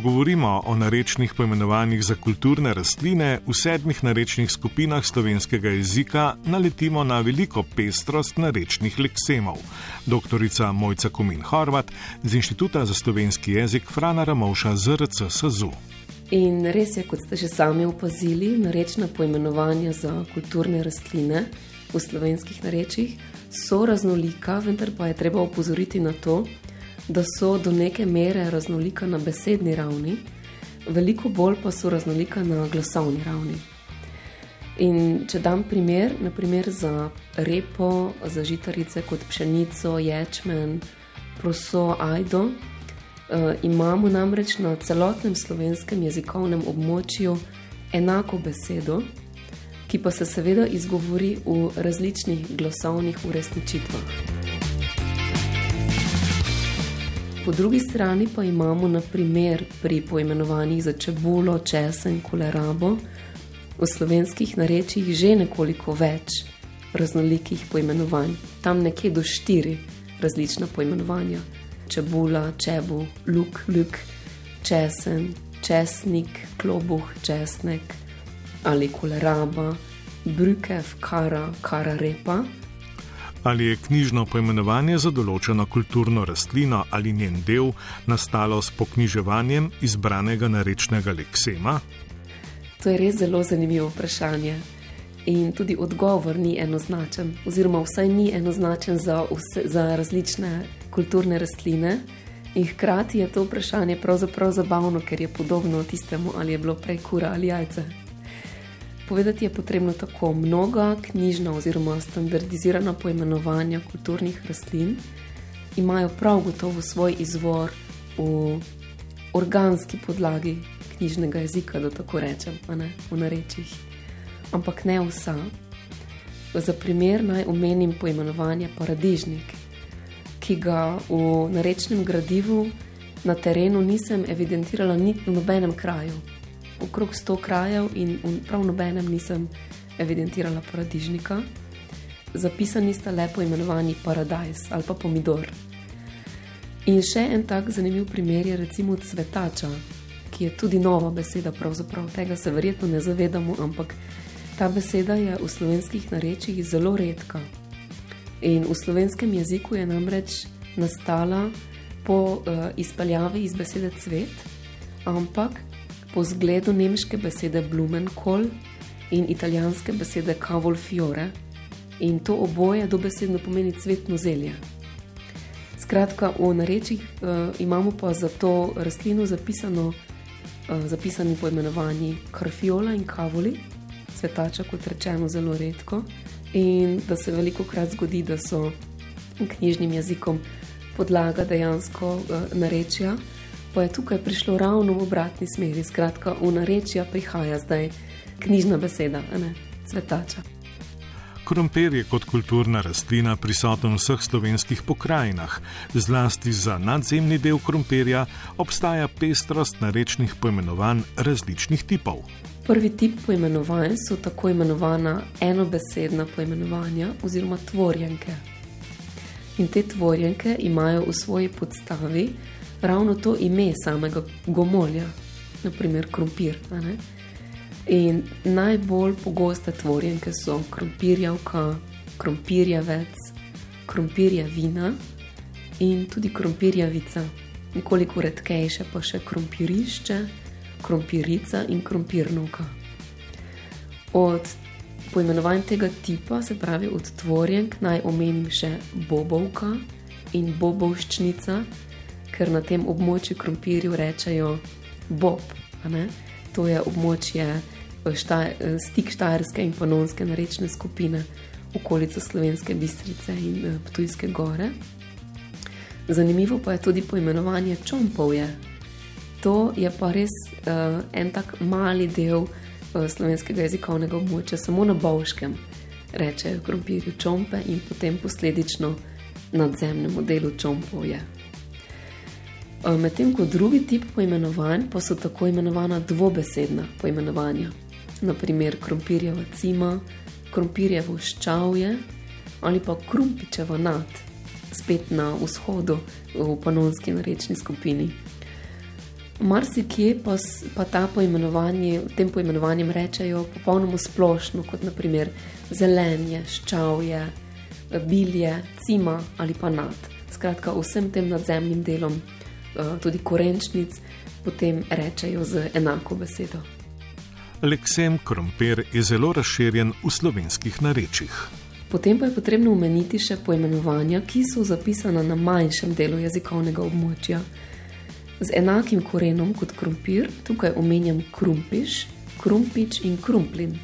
govorimo o narečnih poimenovanjih za kulturne rastline, v sedmih narečnih skupinah slovenskega jezika naletimo na veliko pestrost narečnih leksemov. Doktorica Mojca Kumin Horvat z Inštituta za slovenski jezik Frana Ramovša ZRC SZU. In res je, kot ste že sami opazili, narečna poimenovanja za kulturne rastline v slovenskih narečjih so raznolika, vendar pa je treba opozoriti na to, da so do neke mere raznolika na besedni ravni, veliko bolj pa so raznolika na glasovni ravni. In če dam primer, naprimer za repo, za žitarice kot pšenico, ječmen, proso, ajdo, eh, imamo namreč na celotnem slovenskem jezikovnem območju enako besedo, ki pa se seveda izgovori v različnih glasovnih uresničitvah. Po drugi strani pa imamo naprimer pri poimenovanjih za čebulo, česen, kolerabo v slovenskih narečjih že nekoliko več raznolikih poimenovanj. Tam nekje do štiri različna poimenovanja. Čebula, čebu, luk, luk, česen, česnik, klobuh, česnek ali koleraba, brukev, kara, kara repa ali je knjižno poimenovanje za določeno kulturno rastlino ali njen del nastalo s poknjiževanjem izbranega narečnega leksema? To je res zelo zanimivo vprašanje. In tudi odgovor ni enoznačen, oziroma vsaj ni enoznačen za, vse, za različne kulturne rastline. In hkrati je to vprašanje pravzaprav zabavno, ker je podobno tistemu, ali je bilo prej kura ali jajce. Povedati je potrebno tako mnoga knjižna oziroma standardizirana poimenovanja kulturnih rastlin, imajo prav gotovo svoj izvor v organski podlagi knjižnega jezika, da tako rečem, ne, v narečjih. Ampak ne vsa. Za primer naj omenim poimenovanje paradižnik, ki ga v narečnem gradivu na terenu nisem evidentirala niti v nobenem kraju okrog 100 krajev in prav nobenem nisem evidentirala paradižnika. Zapisani sta lepo imenovani paradajz ali pa pomidor. In še en tak zanimiv primer je recimo cvetača, ki je tudi nova beseda, pravzaprav tega se verjetno ne zavedamo, ampak ta beseda je v slovenskih narečjih zelo redka. In v slovenskem jeziku je namreč nastala po uh, izpeljavi iz besede cvet, ampak po zgledu nemške besede Blumenkohl in italijanske besede Cavolfiore, in to oboje dobesedno pomeni cvetno zelje. Skratka, v narečjih uh, imamo pa za to rastlino zapisano, uh, zapisani poimenovanji Carfiola in Cavoli, cvetača, kot rečeno, zelo redko, in da se veliko krat zgodi, da so knjižnim jezikom podlaga dejansko uh, narečja pa je tukaj prišlo ravno v obratni smeri. Skratka, v narečja prihaja zdaj knjižna beseda, ne cvetača. Krompir je kot kulturna rastlina prisoten v vseh slovenskih pokrajinah. Zlasti za nadzemni del krompirja obstaja pestrost narečnih poimenovanj različnih tipov. Prvi tip poimenovanj so tako imenovana enobesedna poimenovanja oziroma tvorjenke. In te tvorjenke imajo v svoji podstavi ravno to ime samega gomolja, naprimer krompir. In najbolj pogoste tvorjenke so krompirjavka, krompirjavec, krompirja vina in tudi krompirjavica, nekoliko redkejše pa še krompirišče, krompirica in krompirnovka. Od poimenovanj tega tipa, se pravi od tvorjenk, naj omenim še bobovka in bobovščnica, ker na tem območju krompirju rečejo Bob. To je območje eh, šta, eh, stik Štajerske in Panonske narečne skupine, okolica Slovenske bistrice in eh, Ptujske gore. Zanimivo pa je tudi poimenovanje čompovje. To je pa res uh, en tak mali del uh, slovenskega jezikovnega območja, samo na Bovškem rečejo krompirju čompe in potem posledično nadzemnemu delu čompovje. Eh, medtem ko drugi tip poimenovanj pa so tako imenovana dvobesedna poimenovanja, naprimer krompirjeva cima, krompirjevo ščavje ali pa krumpičeva nad, spet na vzhodu v panonski narečni skupini. Marsikje pa, pa ta poimenovanje, tem poimenovanjem rečejo popolnoma splošno, kot naprimer zelenje, ščavje, bilje, cima ali pa nad. Skratka, vsem tem nadzemnim delom, tudi korenčnic, potem rečejo z enako besedo. Leksem krompir je zelo razširjen v slovenskih narečjih. Potem pa je potrebno omeniti še poimenovanja, ki so zapisana na manjšem delu jezikovnega območja z enakim korenom kot krompir, tukaj omenjam krumpiš, krumpič in krumplin.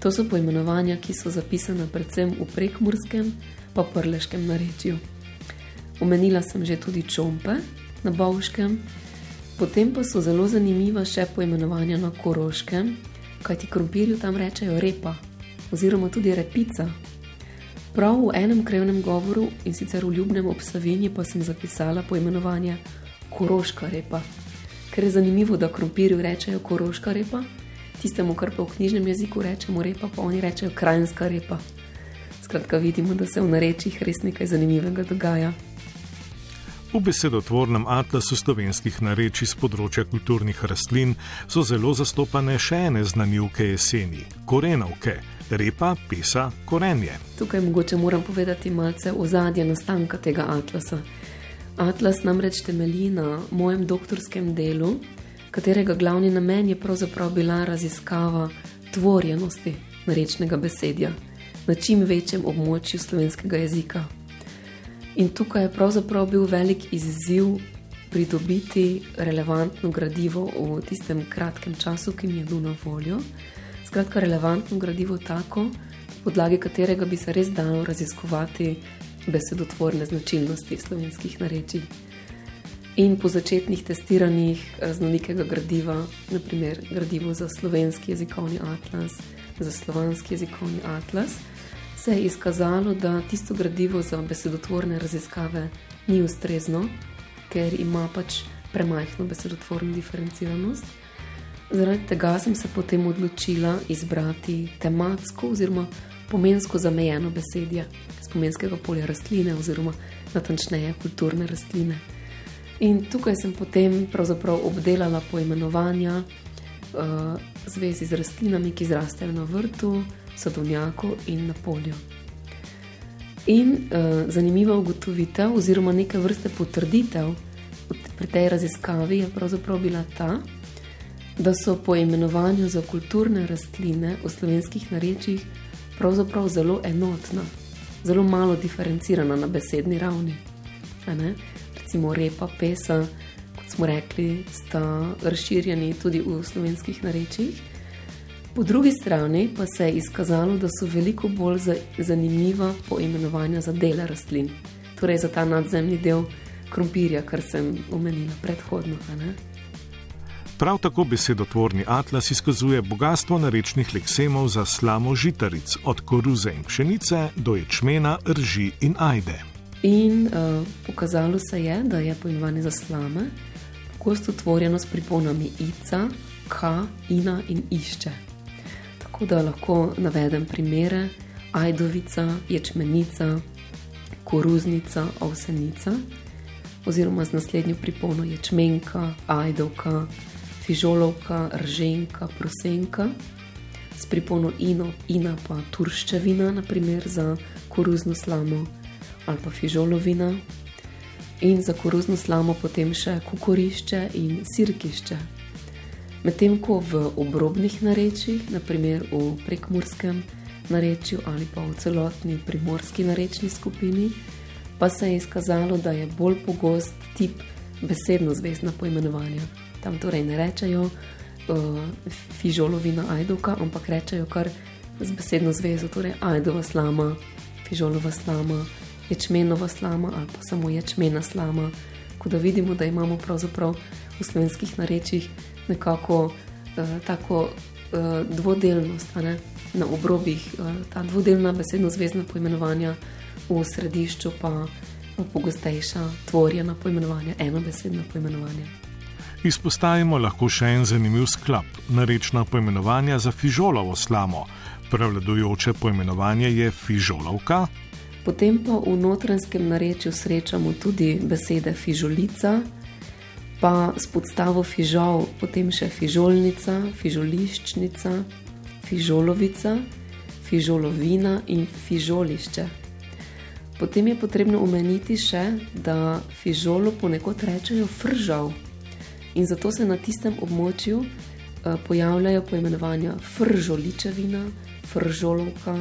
To so poimenovanja, ki so zapisana predvsem v prekmurskem pa prleškem narečju. Omenila sem že tudi čompe na bovškem, potem pa so zelo zanimiva še poimenovanja na koroškem, kajti krompirju tam rečejo repa oziroma tudi repica. Prav v enem krevnem govoru in sicer v ljubnem obsavinju pa sem zapisala poimenovanje koroška repa. Ker je zanimivo, da krompirju rečejo koroška repa, tistemu, kar pa v knjižnem jeziku rečemo repa, pa oni rečejo krajinska repa. Skratka, vidimo, da se v narečjih res nekaj zanimivega dogaja. V besedotvornem atlasu slovenskih narečij z področja kulturnih rastlin so zelo zastopane še ene znanjivke jeseni: korenovke, repa, pesa, korenje. Tukaj mogoče moram povedati malce o zadnje nastanka tega atlasa. Atlas namreč temelji na mojem doktorskem delu, katerega glavni namen je pravzaprav bila raziskava tvorjenosti rečnega besedja na čim večjem območju slovenskega jezika. In tukaj je pravzaprav bil velik izziv pridobiti relevantno gradivo v tistem kratkem času, ki mi je bil na voljo. Skratka, relevantno gradivo tako, podlagi katerega bi se res dalo raziskovati besedotvorne značilnosti slovenskih narečij. In po začetnih testiranjih eh, znanega gradiva, naprimer gradivo za slovenski jezikovni atlas, za slovanski jezikovni atlas, se je izkazalo, da tisto gradivo za besedotvorne raziskave ni ustrezno, ker ima pač premajhno besedotvorno diferenciranost. Zaradi tega sem se potem odločila izbrati tematsko oziroma pomensko zamejeno besedje spomenskega polja rastline, oziroma natančneje kulturne rastline. In tukaj sem potem obdelala poimenovanja uh, zvezi z rastlinami, ki zrastejo na vrtu, sadovnjaku in na polju. In uh, zanimiva ugotovitev, oziroma neke vrste potrditev pri tej raziskavi, je pravzaprav bila ta, da so poimenovanja za kulturne rastline v slovenskih narečjih pravzaprav zelo enotna zelo malo diferencirana na besedni ravni. Recimo repa, pesa, kot smo rekli, sta razširjeni tudi v slovenskih narečjih. Po drugi strani pa se je izkazalo, da so veliko bolj zanimiva poimenovanja za dele rastlin, torej za ta nadzemni del krompirja, kar sem omenila predhodno. Prav tako besedotvorni atlas izkazuje bogatstvo narečnih leksemov za slamo žitaric, od koruze in pšenice do ječmena, rži in ajde. In uh, pokazalo se je, da je poimenovanje za slame pogosto tvorjeno s priponami ica, ka, ina in išče. Tako da lahko navedem primere: ajdovica, ječmenica, koruznica, ovsenica, oziroma z naslednjo pripono ječmenka, ajdovka fižolovka, rženka, prosenka, s pripono ino, ina pa turščevina, naprimer za koruzno slamo ali pa fižolovina, in za koruzno slamo potem še kukorišče in sirkišče. Medtem ko v obrobnih narečjih, naprimer v prekmurskem narečju ali pa v celotni primorski narečni skupini, pa se je izkazalo, da je bolj pogost tip besedno-zvezdna poimenovanja. Tam torej ne rečejo uh, fižolovina ajdovka, ampak rečejo kar z besedno zvezo, torej ajdova slama, fižolova slama, ječmenova slama ali pa samo ječmena slama. Ko da vidimo, da imamo pravzaprav v slovenskih narečjih nekako uh, tako uh, dvodelnost, ne? na obrobih, uh, ta dvodelna besedno zvezna poimenovanja, v središču pa pogostejša, tvorjena poimenovanja, enobesedna poimenovanja. Izpostavimo lahko še en zanimiv sklop: narečna poimenovanja za fižolovo slamo. Prevladujoče poimenovanje je fižolovka. Potem pa v notranskem narečju srečamo tudi besede fižolica, pa s podstavo fižol, potem še fižolnica, fižoliščnica, fižolovica, fižolovina in fižolišče. Potem je potrebno omeniti še, da fižolo ponekod rečejo fržal in zato se na tistem območju uh, pojavljajo poimenovanja fržoličevina, fržolovka,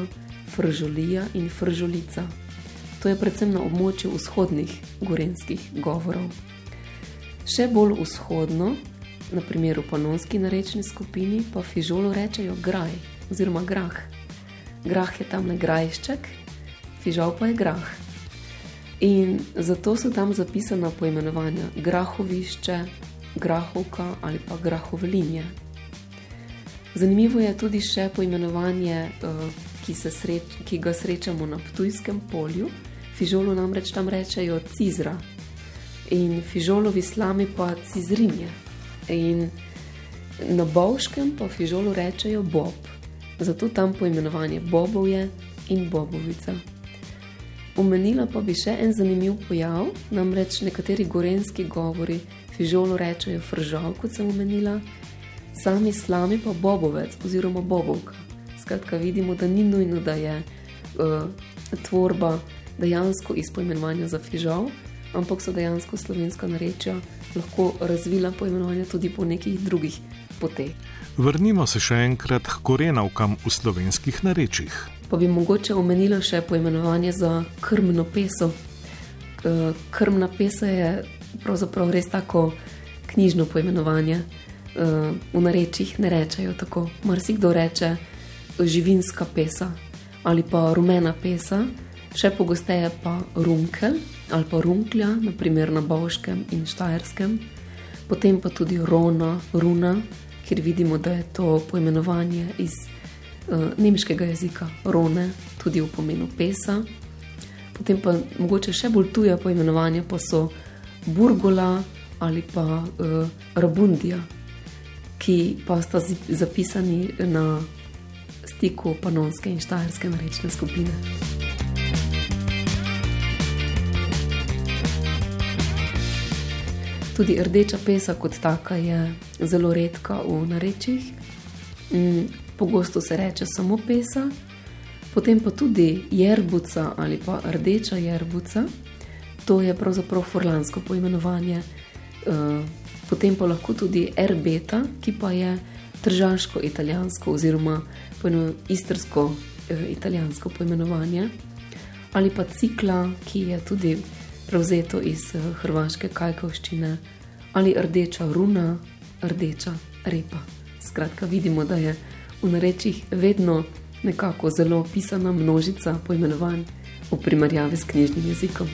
fržolija in fržolica. To je predvsem na območju vzhodnih gorenskih govorov. Še bolj vzhodno, na primer v panonski narečni skupini, pa fižolo rečejo graj oziroma grah. Grah je tam ne grajšček, fižol pa je grah. In zato so tam zapisana poimenovanja grahovišče, grahovka ali pa grahovlinje. Zanimivo je tudi še poimenovanje, eh, ki, sreč, ki ga srečamo na Ptujskem polju. Fižolu namreč tam rečejo cizra in fižolovi slami pa cizrinje. In na Bovškem pa fižolu rečejo bob, zato tam poimenovanje bobov je in bobovica. Omenila pa bi še en zanimiv pojav, namreč nekateri gorenski govori fižolo rečejo fržal, kot sem omenila, sami slami pa bobovec oziroma bobovka. Skratka, vidimo, da ni nujno, da je uh, tvorba dejansko iz poimenovanja za fižal, ampak so dejansko slovenska narečja lahko razvila poimenovanja tudi po nekih drugih poteh. Vrnimo se še enkrat k korenavkam v slovenskih narečjih pa bi mogoče omenila še poimenovanje za krmno peso. Krmna pesa je pravzaprav res tako knjižno poimenovanje. V narečjih ne rečejo tako. Marsikdo reče živinska pesa ali pa rumena pesa, še pogosteje pa runkel ali pa runklja, naprimer na Boškem in Štajerskem, potem pa tudi rona, runa, kjer vidimo, da je to poimenovanje iz uh, nemškega jezika, rone, tudi v pomenu pesa. Potem pa mogoče še bolj tuja poimenovanja pa so burgola ali pa uh, rabundija, ki pa sta zapisani na stiku panonske in štajerske narečne skupine. Tudi rdeča pesa kot taka je zelo redka v narečjih. Mm, pogosto se reče samo pesa, potem pa tudi jerbuca ali pa rdeča jerbuca, to je pravzaprav forlansko poimenovanje, eh, potem pa lahko tudi erbeta, ki pa je tržaško italijansko oziroma istrsko eh, italijansko poimenovanje, ali pa cikla, ki je tudi prevzeto iz eh, hrvaške kajkovščine, ali rdeča runa, rdeča repa. Skratka, vidimo, da je v narečjih vedno nekako zelo pisana množica poimenovanj v primerjavi s knjižnim jezikom.